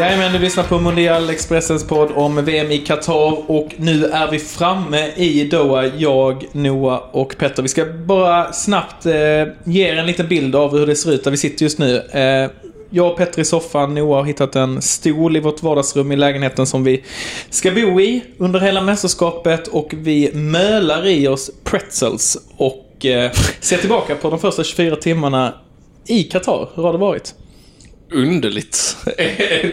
Jajamän, du lyssnar på Mundial Expressens podd om VM i Qatar och nu är vi framme i Doha, jag, Noah och Petter. Vi ska bara snabbt eh, ge er en liten bild av hur det ser ut där vi sitter just nu. Eh, jag och Petter i soffan, Noah har hittat en stol i vårt vardagsrum i lägenheten som vi ska bo i under hela mästerskapet och vi mölar i oss pretzels och eh, ser tillbaka på de första 24 timmarna i Qatar. Hur har det varit? Underligt.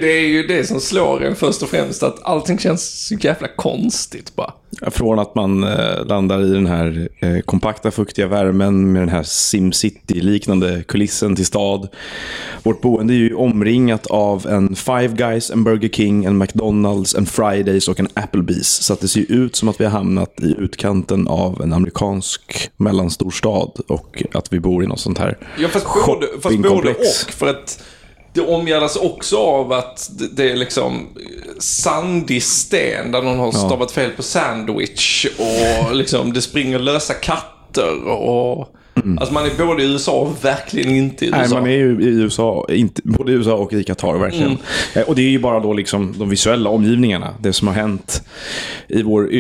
Det är ju det som slår en först och främst, att allting känns så jävla konstigt bara. Från att man eh, landar i den här eh, kompakta fuktiga värmen med den här SimCity-liknande kulissen till stad. Vårt boende är ju omringat av en Five Guys, en Burger King, en McDonalds, en Fridays och en Applebee's. Så att det ser ut som att vi har hamnat i utkanten av en amerikansk mellanstor stad och att vi bor i något sånt här Ja, fast både, fast både och. För att det omgärdas också av att det- är liksom sandig sten där någon har stavat fel på sandwich och liksom det springer lösa katter och... Alltså man är både i USA och verkligen inte i USA. Nej, man är ju i USA, inte, både i USA och i Qatar verkligen. Eh, Och det är ju bara då liksom de visuella omgivningarna. Det som har hänt i vår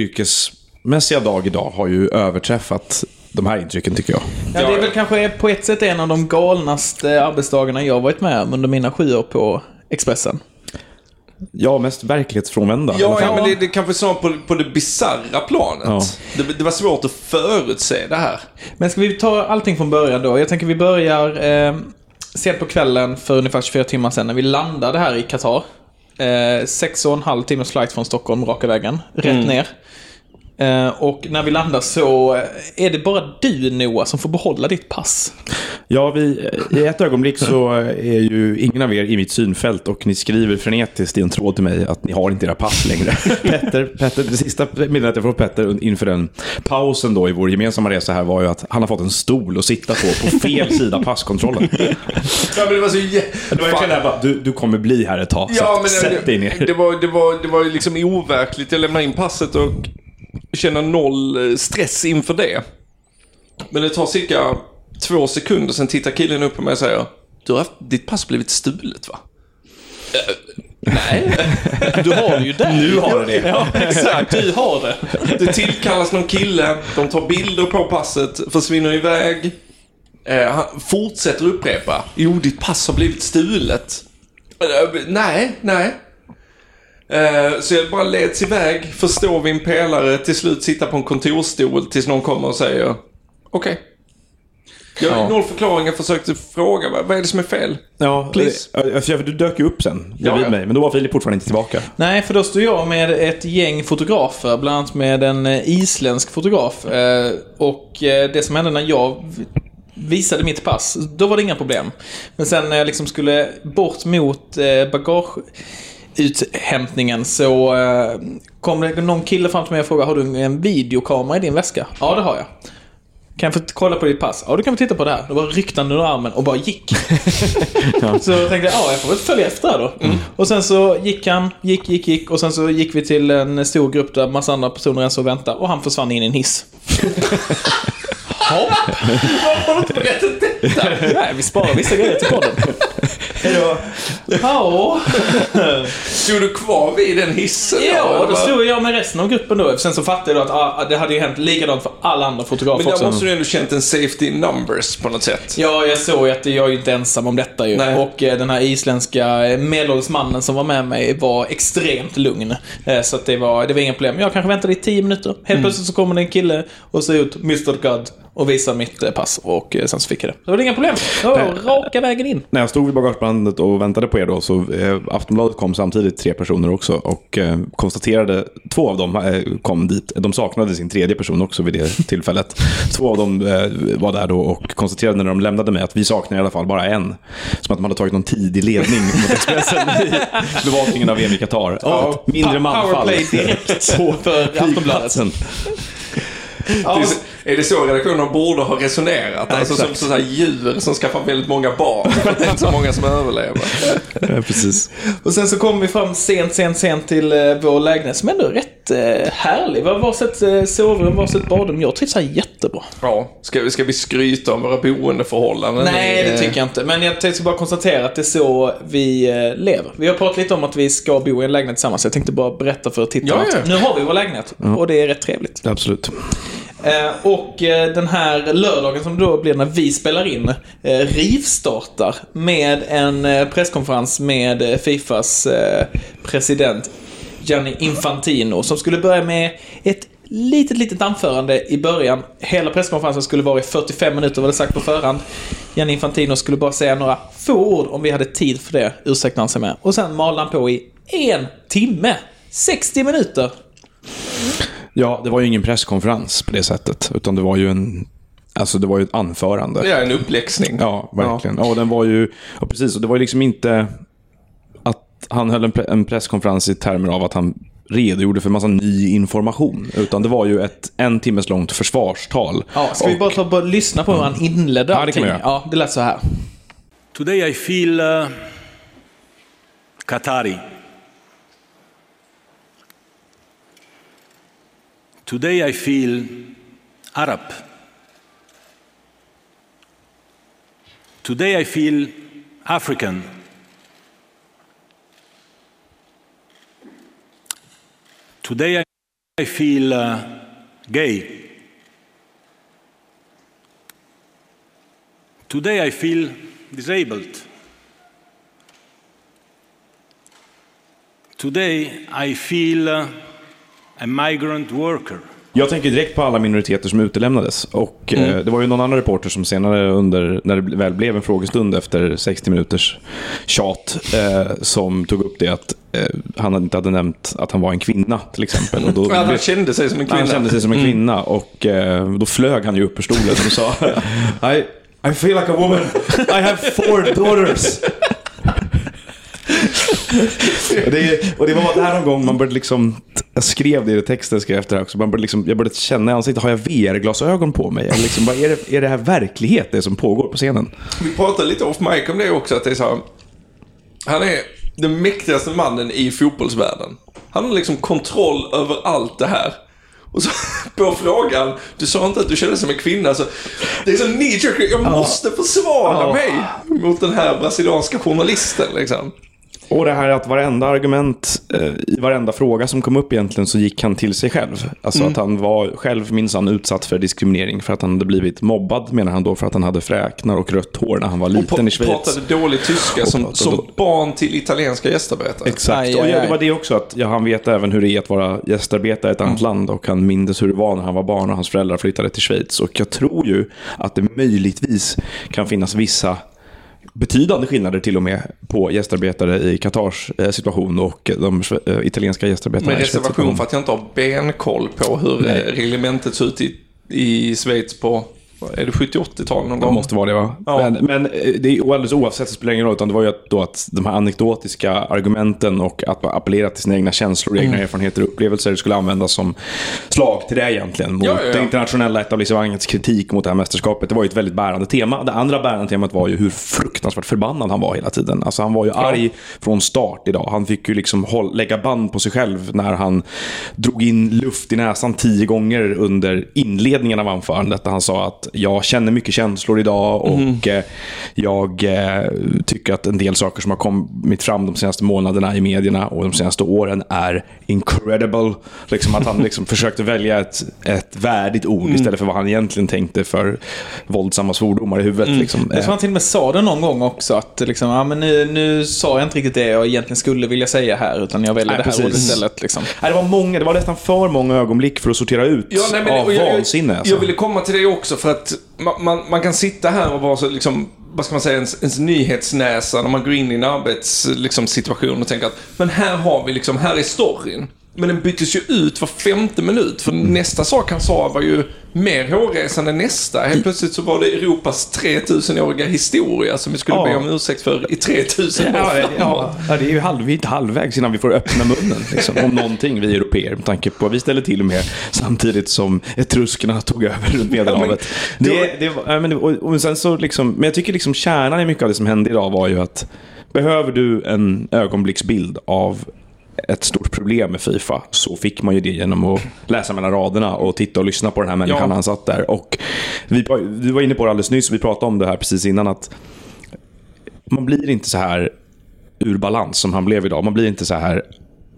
yrkesmässiga dag idag har ju överträffat de här intrycken tycker jag. Ja, det är väl kanske på ett sätt en av de galnaste arbetsdagarna jag varit med om under mina sju år på Expressen. Ja, mest verklighetsfrånvända. Ja, ja, men det, det kanske snarare på, på det bisarra planet. Ja. Det, det var svårt att förutse det här. Men ska vi ta allting från början då? Jag tänker vi börjar eh, sent på kvällen för ungefär 24 timmar sedan när vi landade här i Qatar. Eh, sex och en halv timmes flight från Stockholm raka vägen, rätt ner. Eh, och när vi landar så eh, är det bara du Noah som får behålla ditt pass. Ja, vi, i ett ögonblick så är ju ingen av er i mitt synfält och ni skriver frenetiskt i en tråd till mig att ni har inte era pass längre. Petter, Petter, det sista meddelandet jag får från Petter inför den pausen då i vår gemensamma resa här var ju att han har fått en stol att sitta på på fel sida passkontrollen. Ja, men det var så jä... Det var verkligen där bara, du, du kommer bli här ett tag, så Ja, att men sätt dig det, ner. det, var, det, var, det var liksom overkligt. Jag lämnade in passet och känner noll eh, stress inför det. Men det tar cirka två sekunder, sen tittar killen upp på mig och säger Du har haft ditt pass blivit stulet va? Eh, nej. Du har det ju där. Nu har du det. Ja, exakt. Du har det. Det tillkallas någon kille, de tar bilder på passet, försvinner iväg. Eh, han fortsätter upprepa. Jo, ditt pass har blivit stulet. Nej, nej. Eh, så jag bara leds iväg, förstår vid en pelare, till slut sitta på en kontorsstol tills någon kommer och säger Okej. Jag har Ja. noll förklaringar, försökte fråga vad, är det som är fel? Ja, Please. eh, för för du dök ju upp sen Ja, bredvid ja. mig, men då var Filip fortfarande inte tillbaka. Nej, för då stod jag med ett gäng fotografer, bland annat med en eh, isländsk fotograf. Och det som hände när jag visade mitt pass, då var det inga problem. Men sen när jag liksom skulle bort mot eh, bagageuthämtningen så eh, kom det någon kille fram till mig och frågade Har du en videokamera i din väska? Ja, det har jag. Kan jag få kolla på ditt pass? Ja, då kan vi titta på det här. Då bara ryckte han ur armen och bara gick. Så jag tänkte ja, jag får väl följa efter här då. Och sen så gick han, gick, gick, gick. Och sen så gick vi till en stor grupp där massa andra personer ens och väntade. Och han försvann in i en hiss. Hopp! Varför har du inte berättat detta? Nej, vi sparar vissa grejer till podden. Hejdå. Ja, Stod du kvar vid den hissen? ja, då stod jag med resten av gruppen då. Sen så fattade jag då att ah, det hade ju hänt likadant för alla andra fotografer Men också. där måste du ändå känt en safety numbers på något sätt. Ja, jag såg ju att jag är ju inte ensam om detta ju. Nej. Och eh, den här isländska eh, medelålders mannen som var med mig var extremt lugn. Eh, Så att det var, det var inga problem. Jag kanske väntade i 10 minuter. Helt plötsligt så kommer det en kille och säger ut Mr God och visar mitt eh, pass. Och eh, sen så fick jag det. Så var det inga problem. Det var raka vägen in. När jag stod vid bagagebandet och väntade på er då så eh, Aftonbladet kom samtidigt tre personer också och eh, konstaterade, två av dem eh, kom dit, de saknade sin tredje person också vid det tillfället. Två av dem eh, var där då och konstaterade när de lämnade mig att vi saknar i alla fall bara en. Som att de hade tagit någon tidig ledning mot Expressen i bevakningen av EM i Qatar. Ja, mindre manfall. Powerplay direkt på för Aftonbladet. Ja, Är det så redaktionen borde ha resonerat? alltså som exakt. så här djur som skaffar väldigt många barn. Det är inte så många som överlever. Ja, precis. Och sen så kom vi fram sent, sent, sent till eh, vår lägenhet som ändå är rätt eh, härlig. Vi har varsitt eh, sovrum, varsitt badrum. Jag trivs här jättebra. Ja, ska vi, ska vi skryta om våra boendeförhållanden? Nej, det tycker jag inte. Men jag tänkte bara konstatera att det är så vi lever. Vi har pratat lite om att vi ska bo i en lägenhet tillsammans. Jag tänkte bara berätta för tittarna Ja, ja. att nu har vi vår lägenhet. Och det är rätt trevligt. Absolut. Eh, och eh, den här lördagen som då blir när vi spelar in eh, rivstartar med en presskonferens med Fifas president Gianni Infantino som skulle börja med ett litet, litet anförande i början. Hela presskonferensen skulle vara i 45 minuter var det sagt på förhand. Gianni Infantino skulle bara säga några få ord om vi hade tid för det, ursäkta han sig med. Och sen malde han på i en timme. 60 minuter. Ja, det var ju ingen presskonferens på det sättet. Utan det var ju en... Alltså det var ju ett anförande. Det är en uppläxning. Ja, verkligen. Ja. och den var ju... Ja, precis. Och det var ju liksom inte att han höll en, pre- en presskonferens i termer av att han redogjorde för massa ny information. Utan det var ju ett en timmes långt försvarstal. Ja, ska vi bara ta bara lyssna på hur han inledde Ja, det kan allting? vi göra. Ja, det lät så här. Today I feel uh, Qatari. Today I feel Arab. Today I feel African. Today I- feel uh, gay. Today I feel disabled. Today I feel uh, a migrant worker. Jag tänker direkt på alla minoriteter som utelämnades. Och eh, det var ju någon annan reporter som senare under, när det väl blev en frågestund efter 60 minuters tjat, eh, som tog upp det att eh, han inte hade nämnt att han var en kvinna till exempel. Och då, han kände sig som en kvinna. Han kände sig som en kvinna och eh, då flög han ju upp ur stolen och sa I, I feel like a woman. I have four daughters. Och, det, och det var det här någon gång man började liksom, jag skrev det i texten jag skrev efter det här också, man började liksom, jag började känna i ansiktet, har jag VR-glasögon på mig? Eller liksom, bara, är, det, är det här verklighet det som pågår på scenen? Vi pratade lite off mic om det också, att det är så här, Han är den mäktigaste mannen i fotbollsvärlden. Han har liksom kontroll över allt det här. Och så på frågan, du sa inte att du kände som en kvinna, så det är så knee jag måste försvara Ja. mig mot den här brasilianska journalisten liksom. Och det här att varenda argument eh, i varenda fråga som kom upp egentligen så gick han till sig själv. Alltså att han var själv minsann utsatt för diskriminering för att han hade blivit mobbad menar han då för att han hade fräknar och rött hår när han var Och liten i pra- Schweiz. pratade dålig tyska som, pratade som då- barn till italienska gästarbetare. Exakt. Aj, och aj, ja, det aj. var det också att ja, han vet även hur det är att vara gästarbetare i ett annat land och han mindes hur det var när han var barn och hans föräldrar flyttade till Schweiz. Och jag tror ju att det möjligtvis kan finnas vissa betydande skillnader till och med på gästarbetare i Qatars eh, situation och de eh, italienska gästarbetarna Med reservation för att jag inte har benkoll på hur Nej. eh, reglementet ser ut i, i Schweiz på, är det 70-80-tal någon Det gång? måste vara det va? Ja. Men, men eh, det är alldeles oavsett, det spelar ingen roll. Utan det var ju att, då att de här anekdotiska argumenten och att appellera till sina egna känslor, Mm. egna erfarenheter och upplevelser skulle användas som slag till det egentligen. Mot ja, ja. det internationella etablissemangets kritik mot det här mästerskapet. Det var ju ett väldigt bärande tema. Det andra bärande temat var ju hur fruktansvärt förbannad han var hela tiden. Alltså han var ju arg från start idag. Han fick ju liksom håll, lägga band på sig själv när han drog in luft i näsan tio gånger under inledningen av anförandet. Där han sa att jag känner mycket känslor idag och Mm. jag eh, tycker att en del saker som har kommit fram de senaste månaderna i medierna och de senaste åren är incredible. Liksom att han liksom försökte välja ett, ett värdigt ord Mm. istället för vad han egentligen tänkte för våldsamma svordomar i huvudet. Liksom. Jag tror han till och med sa det någon gång också att liksom, ja, men nu, nu sa jag inte riktigt det jag egentligen skulle vilja säga här utan jag väljer Nej, det här precis. ordet istället. Liksom. Nej, det var många, det var nästan för många ögonblick för att sortera ut Ja, nej, men, av jag, vansinne. Alltså. jag ville komma till det också för att man, man, man kan sitta här och vara så liksom, vad ska man säga, ens, ens nyhetsnäsa när man går in i en arbetssituation liksom, och tänker att men här har vi liksom, här är storyn. Men den byttes ju ut var femte minut. För nästa sak han sa var ju mer hårresande än nästa. Helt plötsligt så var det Europas 3000-åriga historia som vi skulle Ja. be om ursäkt för i 3000 år Ja, framåt. ja, ja, det är ju halv, vi är inte halvvägs innan vi får öppna munnen. Liksom, om någonting, vi europeer, med tanke på vad vi ställer till med samtidigt som etruskerna tog över runt Medelhavet. Ja, men- det, det, var- ja, men, det- och, och sen så liksom, men jag tycker liksom kärnan i mycket av det som hände idag var ju att behöver du en ögonblicksbild av ett stort problem med Fifa så fick man ju det genom att läsa mellan raderna och titta och lyssna på den här människan Ja. han satt där. Och vi, du var inne på det alldeles nyss, vi pratade om det här precis innan, att man blir inte så här ur balans som han blev idag. Man blir inte så här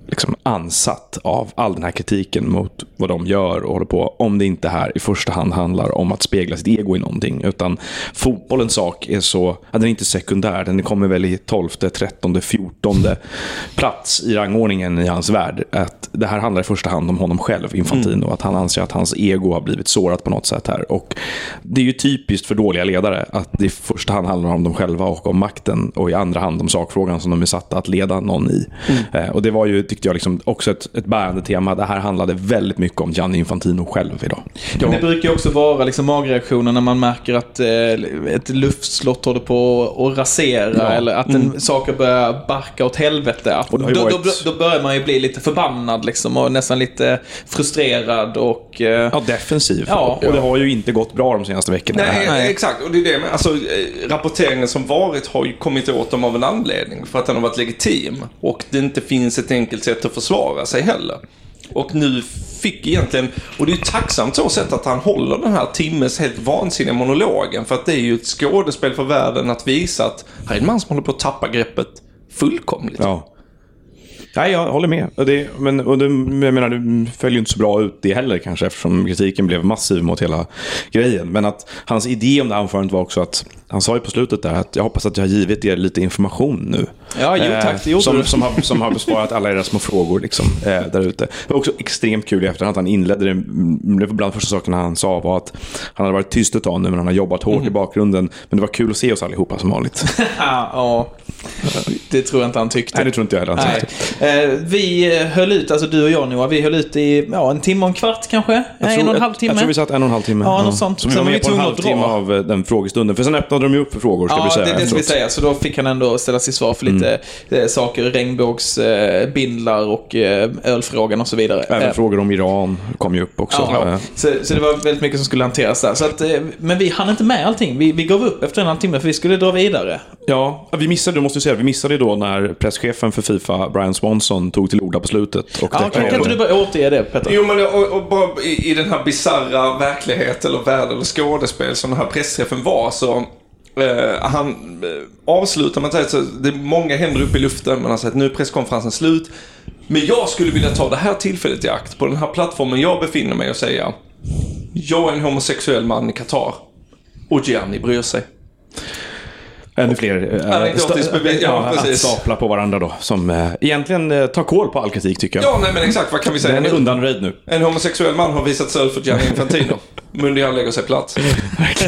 liksom ansatt av all den här kritiken mot vad de gör och håller på. Om det inte här i första hand handlar om att spegla sitt ego i någonting. Utan fotbollens sak är så, ja, den är inte sekundär. Den kommer väl i 12, 13, 14 plats i rangordningen i hans värld. Att det här handlar i första hand om honom själv, Infantino. Att han anser att hans ego har blivit sårat på något sätt här. Och det är ju typiskt för dåliga ledare att det i första hand handlar om dem själva och om makten och i andra hand om sakfrågan som de är satta att leda någon i. Eh, och det var ju, tyckte jag, liksom också ett, ett bärande tema. Det här handlade väldigt mycket om Gianni Infantino själv idag. Men det brukar också vara liksom magreaktioner när man märker att eh, ett luftslott håller på att rasera Ja. eller att en, saker börjar barka åt helvete. Att, har då, då, varit- då börjar man ju bli lite förbannad liksom och nästan lite frustrerad och... Eh, Ja, defensiv. Ja. och det har ju inte gått bra de senaste veckorna. Nej, Nej. exakt. Och det är det med, alltså, eh, rapporteringen som varit har ju kommit åt dem av en anledning. För att den har varit legitim. Och det inte finns ett enkelt sätt att försvara sig heller. Och nu fick egentligen, och det är ju tacksamt så sätt att han håller den här timmes helt vansinniga monologen. För att det är ju ett skådespel för världen att visa att här är en man som håller på att tappa greppet fullkomligt. Ja. Nej, jag håller med. Det, men och det, jag menar, det följer ju inte så bra ut det heller kanske eftersom kritiken blev massiv mot hela grejen. Men att hans idé om det här anförandet var också att han sa ju på slutet där att jag hoppas att jag har givit er lite information nu. Ja, jo, tack, det gjorde som, du. som, har, som har besvarat alla era små frågor liksom, eh, där ute. Det var också extremt kul i efterhand att han inledde det. Det var bland de första sakerna han sa var att han hade varit tyst ett tag nu men han har jobbat hårt Mm. i bakgrunden. Men det var kul att se oss allihopa som vanligt. ja, det tror jag inte han tyckte. Nej, det tror inte jag heller han Nej. tyckte. Eh, vi höll ut, alltså du och jag Noah, vi höll ut i ja, en timme och en kvart kanske? Nej, tror- en och en halv timme. Jag tror vi satt en och en halv timme. Ja, något sånt. Så vi Sen var var vi med på en halvtimme av eh, den frågestunden. För sen öppnade de ju upp för frågor, ska vi Ja, säga. det, det ska vi säga. Så då fick han ändå ställa sig svar för lite Mm. eh, saker, regnbågsbindlar och eh, ölfrågan och så vidare. Även Eh, frågor om Iran kom ju upp också. Ja, Eh, så, så det var väldigt mycket som skulle hanteras där. Så att, eh, men vi hann inte med allting. Vi, vi gav upp efter en halvtimme för vi skulle dra vidare. Ja, vi missade, du måste ju säga, vi missade ju då när presschefen för Fifa, Brian Swanson, tog till orda på slutet. Och Ja, kan, kan inte du bara återge det, Petter? Jo, men och, och bara i, i den här bizarra verklighet eller värld eller skådespel som den här pressträffen var så eh, han eh, avslutar med att säga så det är många händer upp i luften men han säger att nu är presskonferensen slut. Men jag skulle vilja ta det här tillfället i akt på den här plattformen jag befinner mig och säga jag är en homosexuell man i Qatar och Gianni bryr sig. Ännu fler bevis, ja, att stapla på varandra då. Som eh, egentligen eh, tar koll på all kritik tycker jag. Ja, nej men exakt vad kan vi säga Den är nu? undanröjd nu. En homosexuell man har visat stöd för Gianni Infantino. Mundial lägger sig platt.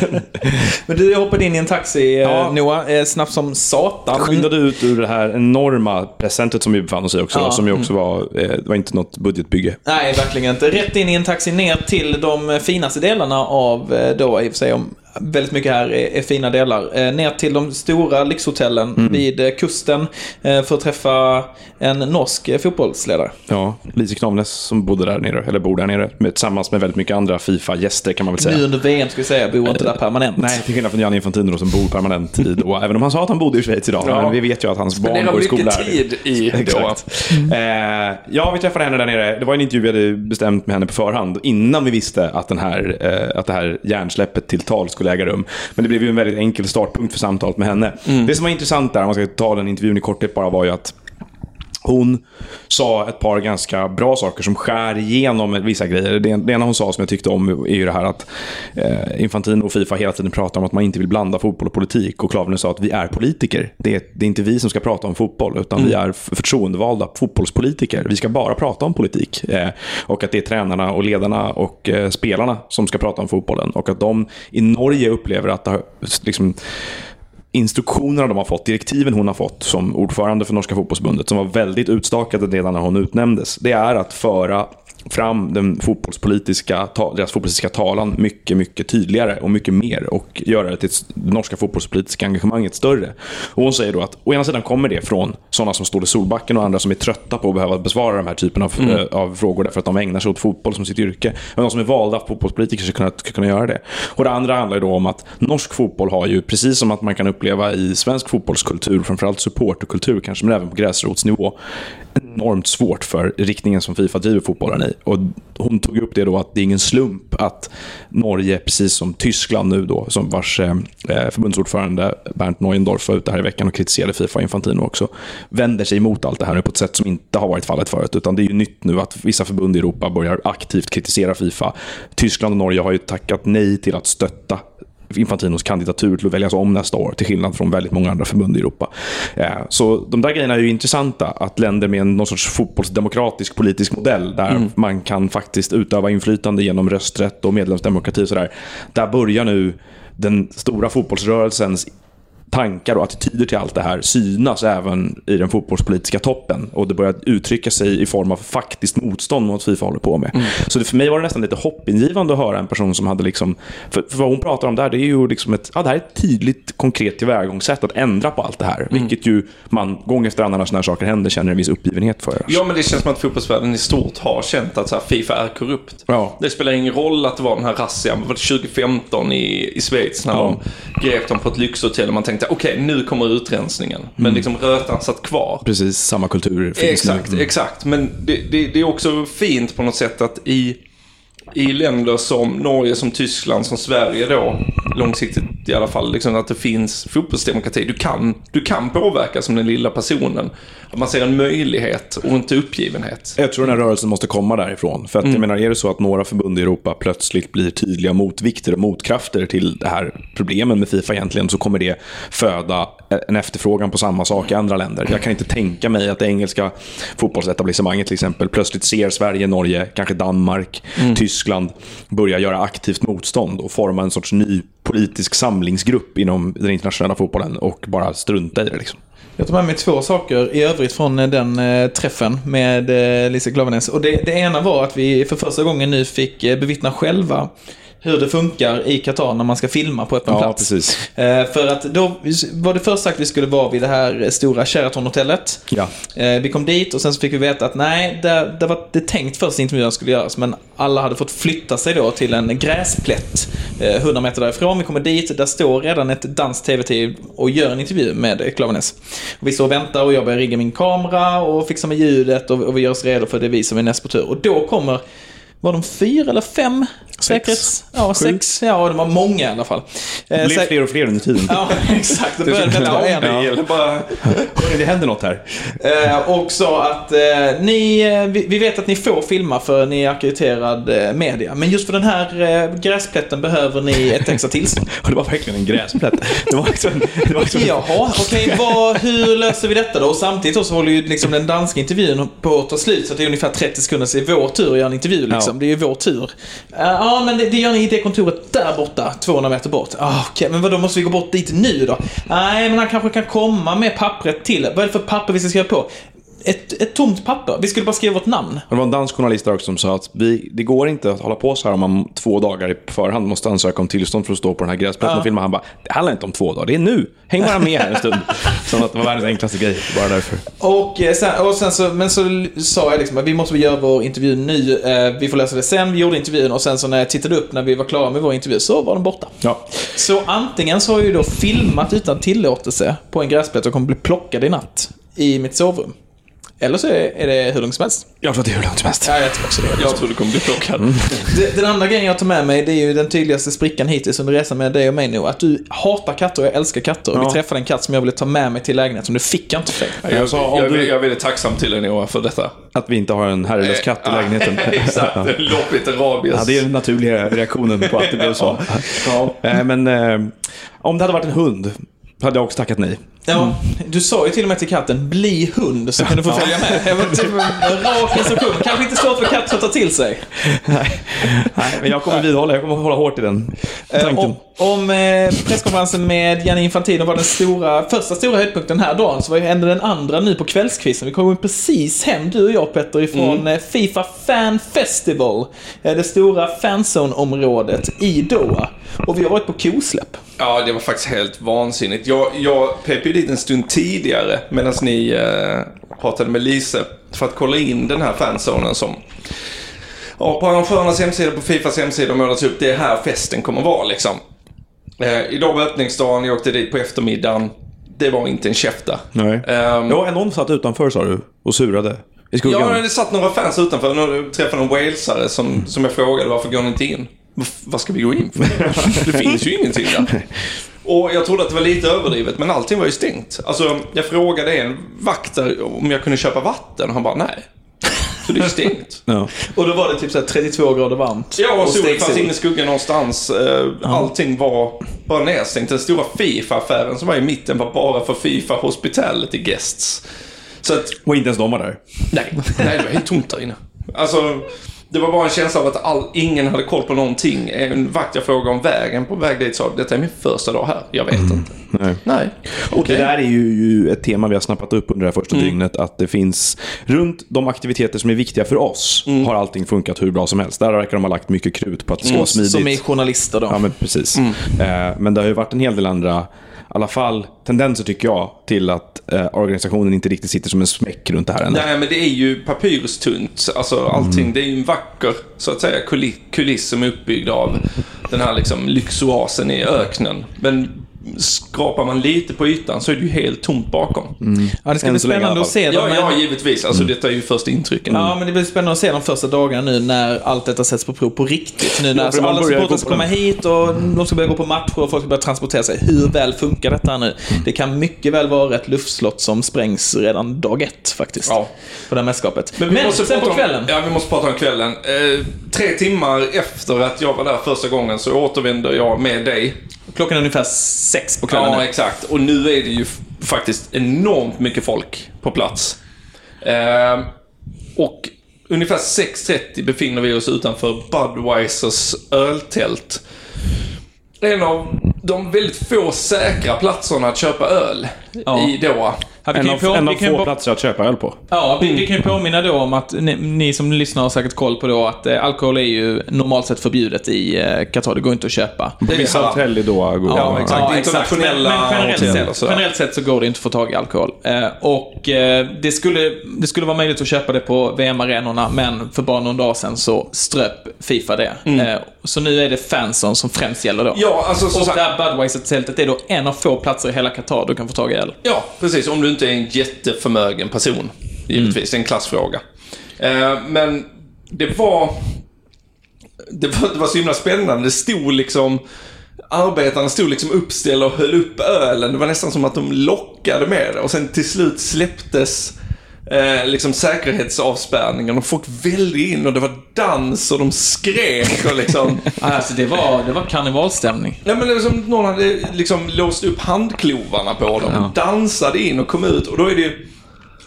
Men du, jag hoppade in i en taxi, Ja. Noah, snabbt som satan. Skyndade ut ur det här enorma presentret som vi befann oss i också. Ja. Som ju också var, det var inte något budgetbygge. Nej, verkligen inte. Rätt in i en taxi ner till de finaste delarna av då, i och för sig om väldigt mycket här är, är fina delar. Eh, ner till de stora lyxhotellen vid eh, kusten eh, för att träffa en norsk eh, fotbollsledare. Ja, Lise Knavnes som bodde där nere, eller bor där nere, med, tillsammans med väldigt mycket andra Fifa-gäster kan man väl säga. Nu under VM ska vi säga, bor inte där permanent. Nej, till skillnad från Gianni Infantino som bor permanent i Doha. Även om han sa att han bodde i Schweiz idag. Ja. Men vi vet ju att hans barn går i skola mycket här. tid i Doha. Exakt. Eh, ja, vi träffade henne där nere. Det var en intervju vi hade bestämt med henne på förhand. Innan vi visste att, den här, att det här hjärnsläppet till tal skulle äga rum. Men det blev ju en väldigt enkel startpunkt för samtalet med henne. Det som var intressant där, om man ska ta den intervjun i korthet bara, var ju att hon sa ett par ganska bra saker som skär igenom vissa grejer. Det, det ena hon sa som jag tyckte om är ju det här att eh, Infantino och Fifa hela tiden pratar om att man inte vill blanda fotboll och politik. Och Klaven sa att vi är politiker. Det är, det är inte vi som ska prata om fotboll, utan vi är förtroendevalda fotbollspolitiker. Vi ska bara prata om politik. Eh, och att det är tränarna och ledarna och eh, spelarna som ska prata om fotbollen. Och att de i Norge upplever att det har, liksom, instruktionerna de har fått, direktiven hon har fått som ordförande för Norska fotbollsbundet, som var väldigt utstakade redan när hon utnämndes, det är att föra fram den fotbollspolitiska, deras fotbollspolitiska talan mycket, mycket tydligare och mycket mer och göra det till det norska fotbollspolitiska engagemanget större. Och hon säger då att å ena sidan kommer det från sådana som Ståle Solbacken och andra som är trötta på att behöva besvara de här typen av, eh, av frågor därför att de ägnar sig åt fotboll som sitt yrke. Men de som är valda fotbollspolitiker ska kunna, ska kunna göra det. Och det andra handlar då om att norsk fotboll har ju, precis som att man kan uppleva i svensk fotbollskultur, framförallt supporterkultur kanske, men även på gräsrotsnivå, enormt svårt för riktningen som Fifa driver fotbollen i. Och hon tog upp det då att det är ingen slump att Norge, precis som Tyskland nu då, som vars eh, eh förbundsordförande Bernt Neuendorf var ute här i veckan och kritiserade Fifa Infantino också, vänder sig emot allt det här nu på ett sätt som inte har varit fallet förut. Utan det är ju nytt nu att vissa förbund i Europa börjar aktivt kritisera Fifa. Tyskland och Norge har ju tackat nej till att stötta Infantinos kandidatur till att väljas om nästa år, till skillnad från väldigt många andra förbund i Europa. Eh, Så de där grejerna är ju intressanta, att länder med någon sorts fotbollsdemokratisk politisk modell, där man kan faktiskt utöva inflytande genom rösträtt och medlemsdemokrati och sådär. Där börjar nu den stora fotbollsrörelsens tankar och attityder till allt det här synas även i den fotbollspolitiska toppen. Och det börjar uttrycka sig i form av faktiskt motstånd mot Fifa håller på med. Så det, för mig var det nästan lite hoppingivande att höra en person som hade liksom... För, för vad hon pratar om där, det är ju liksom ett, ja, det här är ett tydligt, konkret tillvägagångssätt att ändra på allt det här. Vilket ju man gång efter annan när sådana här saker händer känner en viss uppgivenhet för. Ja, men det känns som att fotbollsvärlden i stort har känt att så här, Fifa är korrupt. Ja. Det spelar ingen roll att det var den här razzian, var det 2015 i, i Schweiz när Ja. de grep dem på ett lyxhotell och man tänkte okej, nu kommer utrensningen. Men liksom rötan satt kvar. Precis samma kultur finns Exakt, nu. exakt. Men det, det, det är också fint på något sätt att i, i länder som Norge, som Tyskland, som Sverige då, långsiktigt i alla fall, liksom att det finns fotbollsdemokrati. Du kan, du kan påverka som den lilla personen. Att man ser en möjlighet och inte uppgivenhet. Jag tror den här rörelsen måste komma därifrån. För att jag menar, är det så att några förbund i Europa plötsligt blir tydliga motvikter och motkrafter till det här problemen med Fifa egentligen, så kommer det föda en efterfrågan på samma sak i andra länder. Jag kan inte tänka mig att det engelska fotbollsetablissemanget till exempel plötsligt ser Sverige, Norge, kanske Danmark, Tyskland börja göra aktivt motstånd och forma en sorts ny politisk samlingsgrupp inom den internationella fotbollen och bara strunta i det. Liksom. Jag tar med mig två saker i övrigt från eh, den eh, träffen med eh, Lisa Klaveness. Och det, det ena var att vi för första gången nu fick eh, bevittna själva hur det funkar i Qatar när man ska filma på öppen Ja, plats. precis. Eh, för att då var det först sagt att vi skulle vara vid det här stora Sheraton-hotellet. Ja. Eh, vi kom dit och sen så fick vi veta att nej, där, där var det tänkt först att intervjun skulle göras, men alla hade fått flytta sig då till en gräsplätt eh, 100 meter därifrån. Vi kommer dit, där står redan ett danskt tv-team och gör en intervju med Klaveness. Vi står och väntar och jag börjar rigga min kamera och fixa med ljudet och, och vi gör oss redo för det är vi som är näst på tur. Och då kommer var de fyra eller fem säkerhets... Ja, sex. Ja, det var många i alla fall. Det Eh, blev fler och fler under tiden. Ja, exakt. Det började det var en. Eller bara, Det händer något här. Eh, och sa att eh, ni, vi, vet att ni får filma för ni är ackrediterad media. Men just för den här eh, gräsplätten behöver ni ett extra tillstånd. Och det var verkligen en gräsplätt. Det var liksom... Det var liksom Jaha, okej, vad- hur löser vi detta då? Och samtidigt så håller ju liksom den danska intervjun på att ta slut. Så det är ungefär 30 sekunder så det är vår tur att göra en intervju liksom. Ja. Liksom. Det är ju vår tur. Eh, Ja, men det, det gör ni i det kontoret där borta, 200 meter bort. Ah, okej, men vad då måste vi gå bort dit nu då? Nej, men han kanske kan komma med pappret till. Vad är det för papper vi ska skriva på? Ett, ett tomt papper. Vi skulle bara skriva vårt namn. Det var en dansk journalist där också som sa att vi, det går inte att hålla på så här om man två dagar i förhand måste ansöka om tillstånd för att stå på den här gräsplätten och filma. Han bara, det handlar inte om två dagar, det är nu. Häng bara med här en stund. Som att det var världens enklaste grej, bara därför. Och eh, sen, och sen så, men så sa jag liksom att vi måste göra vår intervju nu. Eh, vi får lösa det sen. Vi gjorde intervjun och sen så när jag tittade upp när vi var klara med vår intervju så var den borta. Ja. Så antingen så har jag ju då filmat utan tillåtelse på en gräsplätt och kommer bli plockad i natt i mitt sovrum. Eller så är det hur långt som helst. Jag tror att det är hur långt som helst. Ja, jag tror också det. jag tror du kommer bli plockad. Det- Den andra grejen jag tar med mig, det är ju den tydligaste sprickan hittills under resan med dig och mig nu. Att du hatar katter och jag älskar katter. Ja. vi träffade en katt som jag ville ta med mig till lägenheten. Det fick jag inte för. Jag, sa, om jag, du- jag är väldigt tacksam till dig Noah för detta. Att vi inte har en herrelös katt i lägenheten. Exakt, lopp lite rabies. Ja, det är den naturliga reaktionen på att det blev så. Ja. Eh, Men eh, om det hade varit en hund hade jag också tackat nej. Ja, du sa ju till och med till katten, bli hund så kan du få följa med. Jag var typ rak instruktion. Kanske inte svårt för katten att ta till sig. Nej, men jag kommer vidhålla. Jag kommer hålla hårt i den Eh, tanken. Om, om eh, presskonferensen med Gianni Infantino var den stora, första stora höjdpunkten den här dagen, så var ju ändå den andra nu på kvällskvisten. Vi kom ju precis hem, du och jag Petter, ifrån eh, Fifa Fan Festival. Det stora fanzone-området i Doha. Och vi har varit på kosläpp. Ja, det var faktiskt helt vansinnigt. Jag, jag pep ju dit en stund tidigare medan ni eh, pratade med Lise för att kolla in den här fanzonen som ja, på arrangörernas hemsida, på Fifas hemsida målats upp. Det är här festen kommer vara liksom. Eh, idag var öppningsdagen, jag åkte dit på eftermiddagen. Det var inte en käfta. Nej. Ehm, Ja, någon satt utanför sa du och surade i skuggan. Ja, det satt några fans utanför. Jag träffade en walesare som, som jag frågade varför går ni inte in? "Vad- Vad ska vi gå in för? Det finns ju ingenting där. Och jag trodde att det var lite överdrivet, men allting var ju stängt. Alltså, jag frågade en vakt där om jag kunde köpa vatten och han bara nej. Så det är stängt. Ja. Och då var det typ så här 32 grader varmt. Ja, och solen fanns inne i skuggan någonstans. Eh, Allting var bara nedstängt. Den stora Fifa-affären som var i mitten var bara för Fifa Hospitality Guests. Så att Och inte ens de var där. Nej, nej det var helt tomt där inne. Alltså, det var bara en känsla av att all, ingen hade koll på någonting. En vakt jag frågade om vägen på väg dit sa detta är min första dag här. Jag vet inte. Nej. Nej. Och Okej. det där är ju, ju ett tema vi har snappat upp under det här första dygnet. Att det finns, runt de aktiviteter som är viktiga för oss, har allting funkat hur bra som helst. Där verkar de ha lagt mycket krut på att det ska vara smidigt. Som är journalister då. Ja, men precis. Eh, men det har ju varit en hel del andra, alla fall tendenser tycker jag, till att eh, organisationen inte riktigt sitter som en smäck runt det här än. Nej, men det är ju papyrustunt. Alltså allting. Det är ju en vacker, så att säga, kuliss, kuliss som är uppbyggd av den här liksom lyxoasen i öknen. Men skrapar man lite på ytan så är det ju helt tomt bakom. Ja, det ska Än bli spännande att se Ja, dem. ja, men- givetvis. Alltså detta är ju första intrycken. Ja, men det blir spännande att se de första dagarna nu när allt detta sätts på prov på riktigt. Nu när Ja, man alla supportrar ska komma hit och de ska börja gå på matcher och folk ska börja transportera sig. Hur väl funkar detta nu? Det kan mycket väl vara ett luftslott som sprängs redan dag ett faktiskt. Ja. På det här mästerskapet. Men, Men, vi måste sen prata på om- kvällen. Ja, vi måste prata om kvällen. Eh, tre timmar efter att jag var där första gången så återvänder jag med dig. Klockan är ungefär sex på kvällen Ja, nu. exakt. Och nu är det ju faktiskt enormt mycket folk på plats. Eh, och ungefär 6.30 befinner vi oss utanför Budweisers öltält. En av de väldigt få säkra platserna att köpa öl Ja. i Doha. Ja, En av, på- en av få på- platser att köpa öl på. Ja, vi, vi kan ju påminna då om att ni, ni som lyssnar har säkert koll på då att eh, alkohol är ju normalt sett förbjudet i eh, Qatar. Det går inte att köpa. Det är Vissa halal. hotell i Doha går Ja, exakt. Internationella Men, men generellt, hotell sett, sådär. generellt sett så går det inte att få tag i alkohol. Eh, och eh, det, skulle, det skulle vara möjligt att köpa det på VM-arenorna, men för bara någon dag sedan så ströp Fifa det. Eh, så nu är det fansen som främst gäller då. Ja, alltså och här Budweiser-tältet är då en av få platser i hela Qatar du kan få tag i öl. Ja, precis. Om du inte är en jätteförmögen person. Givetvis, det är en klassfråga. Eh, men det var, det var... Det var så himla spännande. Det stod liksom... Arbetarna stod liksom uppställda och höll upp ölen. Det var nästan som att de lockade med det. Och sen till slut släpptes eh, liksom säkerhetsavspärrningen och folk välde in och det var dans och de skrek och liksom... Alltså det var, det var karnevalstämning. Nej men det som någon hade liksom låst upp handklovarna på dem. Dansade in och kom ut och då är det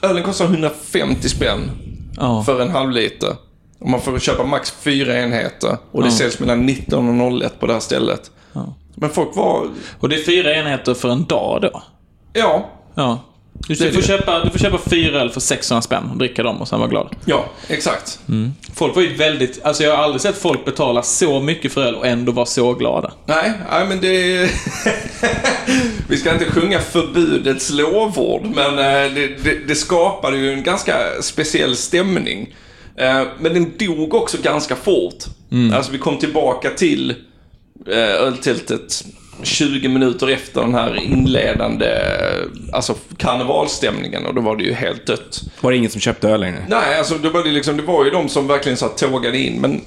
Ölen kostar 150 spänn Ja. för en halv liter. Och man får köpa max fyra enheter. Och det Ja. säljs mellan 19 och 01 på det här stället. Ja. Men folk var... Och det är fyra enheter för en dag då? Ja. Ja. Du, får köpa, du får köpa fyra öl för 600 spänn och dricka dem och sen vara glad. Ja, exakt. Folk var ju väldigt... Alltså jag har aldrig sett folk betala så mycket för öl och ändå vara så glada. Nej, nej men det... Vi ska inte sjunga förbudets lovord, men eh, det, det, det skapade ju en ganska speciell stämning. Eh, Men den dog också ganska fort. Alltså vi kom tillbaka till eh, öltältet 20 minuter efter den här inledande alltså karnevalstämningen och då var det ju helt dött. Var det ingen som köpte öl längre? Nej, alltså det var, det liksom, det var ju de som verkligen så här tågade in. Men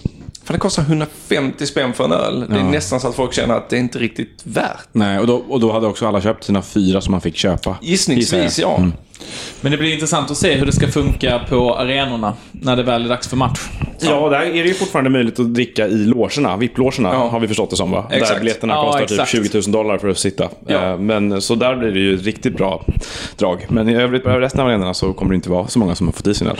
För det kostar 150 spänn för en öl. Det är Ja. nästan så att folk känner att det är inte riktigt värt. Nej, och då, och då hade också alla köpt sina fyra som man fick köpa. Gissningsvis, ja. Men det blir intressant att se hur det ska funka på arenorna när det väl är dags för match. Ja, där är det ju fortfarande möjligt att dricka i logerna. VIP-logerna Ja. har vi förstått det som va? Exakt. Där biljetterna Ja, kostar exakt. typ 20 000 dollar för att sitta. Ja. Eh, Men så där blir det ju ett riktigt bra drag. Men i övrigt på resten av arenorna så kommer det inte vara så många som har fått i sin öl.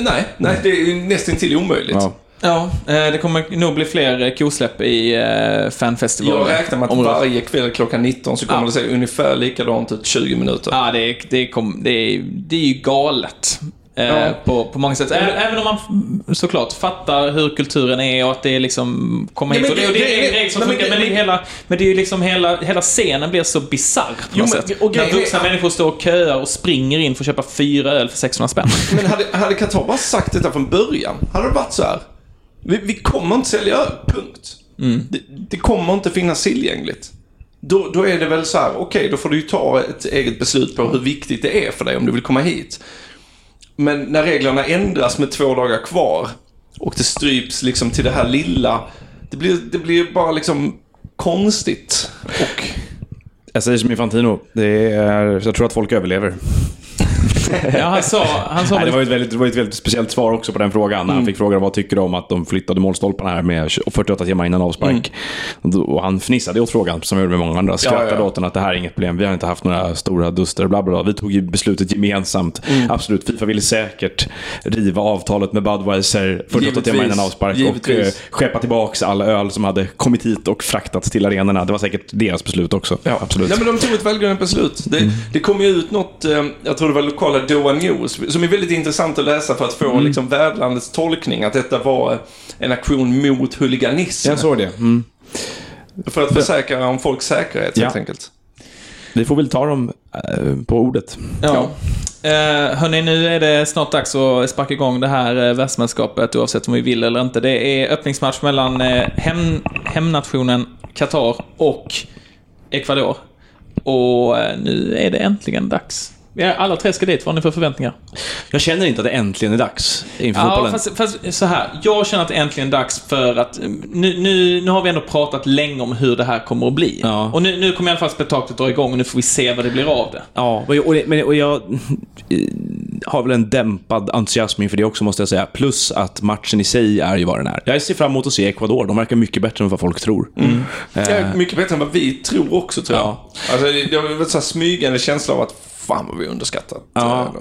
Nej, nej, det är ju nästan till omöjligt. Ja. Ja, eh, det kommer nog bli fler eh, kosläpp i eh, fanfestivalen. Jag räknar med att Området. varje kväll klockan 19 så kommer Ja. det se ungefär likadant ut 20 minuter. Ja, det är, det kom, det är, det är ju galet. Ja. på, på många sätt. Även om man såklart fattar hur kulturen är och att det är liksom kommer Ja, hit. men Och det, och det är det- en grej som men funkar, men det är det- hela, men det är ju liksom hela, hela scenen blir så bisarr på något men- sätt. och När vuxna människor står och köar och springer in för att köpa fyra öl för 600 spänn. Men hade, hade Qatar bara sagt detta från början, hade det varit så här. Vi, vi kommer inte sälja öl, punkt. Det, det kommer inte finnas tillgängligt. Då, då är det väl så här, okej, då får du ju ta ett eget beslut på hur viktigt det är för dig om du vill komma hit. Men när reglerna ändras med två dagar kvar och det stryps liksom till det här lilla, det blir, det blir bara liksom konstigt. Och Jag säger som Infantino, det är, jag tror att folk överlever. Ja, han sa, han sa Nej, det var ett väldigt, det var ett väldigt speciellt svar också på den frågan. När han fick frågan vad tycker du om att de flyttade målstolparna här med 48 timmar innan avspark. Och då- Och han fnissade åt frågan, som jag gjorde med många andra. Skrattade Ja, ja. åt den att det här är inget problem. Vi har inte haft några stora duster, bla bla bla. Vi tog ju beslutet gemensamt. Absolut, Fifa ville säkert riva avtalet med Budweiser 48 timmar innan avspark och Givetvis. eh, skeppa tillbaka alla öl som hade kommit hit och fraktats till arenorna. Det var säkert deras beslut också. Ja, Absolut. Nej, men de tog ett välgrundat beslut. Det, det kom ju ut något, eh, jag tror det var lokala Doha News, som är väldigt intressant att läsa för att få liksom, värdlandets tolkning att detta var en aktion mot huliganism. Jag såg det. Mm. För att försäkra om folks säkerhet Ja. helt enkelt. Vi får väl ta dem eh, på ordet. Ja. Eh, hörni, nu är det snart dags att sparka igång det här eh, världsmästerskapet oavsett om vi vill eller inte. Det är öppningsmatch mellan eh, hem, hemnationen Qatar och Ecuador. Och nu är det äntligen dags. Vi är alla tre ska dit. Vad har ni för förväntningar? Jag känner inte att det äntligen är dags inför Ja, fotbollen. fast, fast så här. Jag känner att det äntligen är dags för att... eh, Nu, nu, nu har vi ändå pratat länge om hur det här kommer att bli. Ja. Och nu, nu kommer i alla fall spektaklet dra igång och nu får vi se vad det blir av det. Ja, och, och, men, och jag eh, har väl en dämpad entusiasm inför det också, måste jag säga. Plus att matchen i sig är ju vad den är. Jag ser fram emot att se Ecuador. De verkar mycket bättre än vad folk tror. Eh, Ja, mycket bättre än vad vi tror också, tror jag. Ja. Alltså, det det var en smygande känsla av att fan vad vi underskattat. Ja.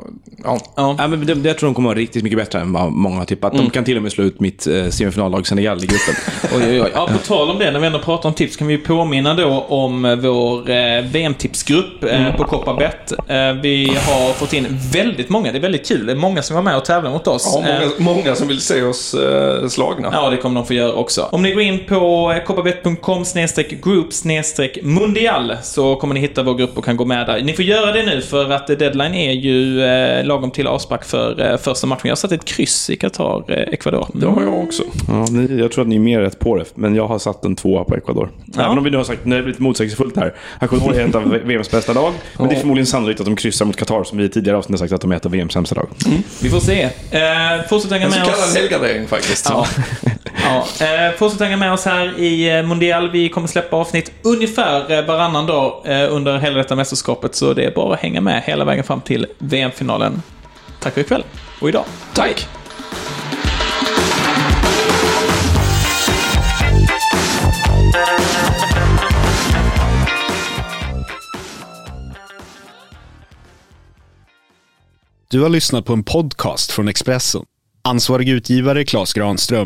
Ja. Ja. Ja, men det, det, jag tror de kommer vara riktigt mycket bättre än vad många har tippat. De kan till och med slå ut mitt eh, semifinallag Senegal i gruppen. Oj, oj, oj. Ja, på tal om det, när vi ändå pratar om tips, kan vi påminna då om eh, vår eh, VM-tipsgrupp eh, på Coppabet. Eh, vi har fått in väldigt många, det är väldigt kul. Det är många som var med och tävlar mot oss. Ja, Eh, många, många som vill se oss eh, slagna. Ja, det kommer de få göra också. Om ni går in på koppabet.com group mundial så kommer ni hitta vår grupp och kan gå med där. Ni får göra det nu för att eh, deadline är ju eh, lagom till avspark för eh, första matchen. Jag har satt ett kryss i Qatar, eh, Ecuador. Det har jag också. Ja, ni, jag tror att ni är mer rätt på det, men jag har satt en tvåa på Ecuador. Även om vi nu har sagt, nu är det lite motsägelsefullt här. Ecuador är ett av VMs bästa lag, men det är förmodligen sannolikt att de kryssar mot Qatar, som vi i tidigare avsnitt har sagt att de är ett av VMs sämsta lag. Vi får se. Eh, fortsätt hänga En så med kallad oss. helgardering faktiskt. Ja. ja. Eh, fortsätt hänga med oss här i eh, Mundial. Vi kommer släppa avsnitt ungefär eh, varannan dag eh, under hela detta mästerskapet. Så det är bara att hänga med hela vägen fram till VM-finalen. Tack för ikväll och idag. Tack! Du har lyssnat på en podcast från Expressen. Ansvarig utgivare Klas Granström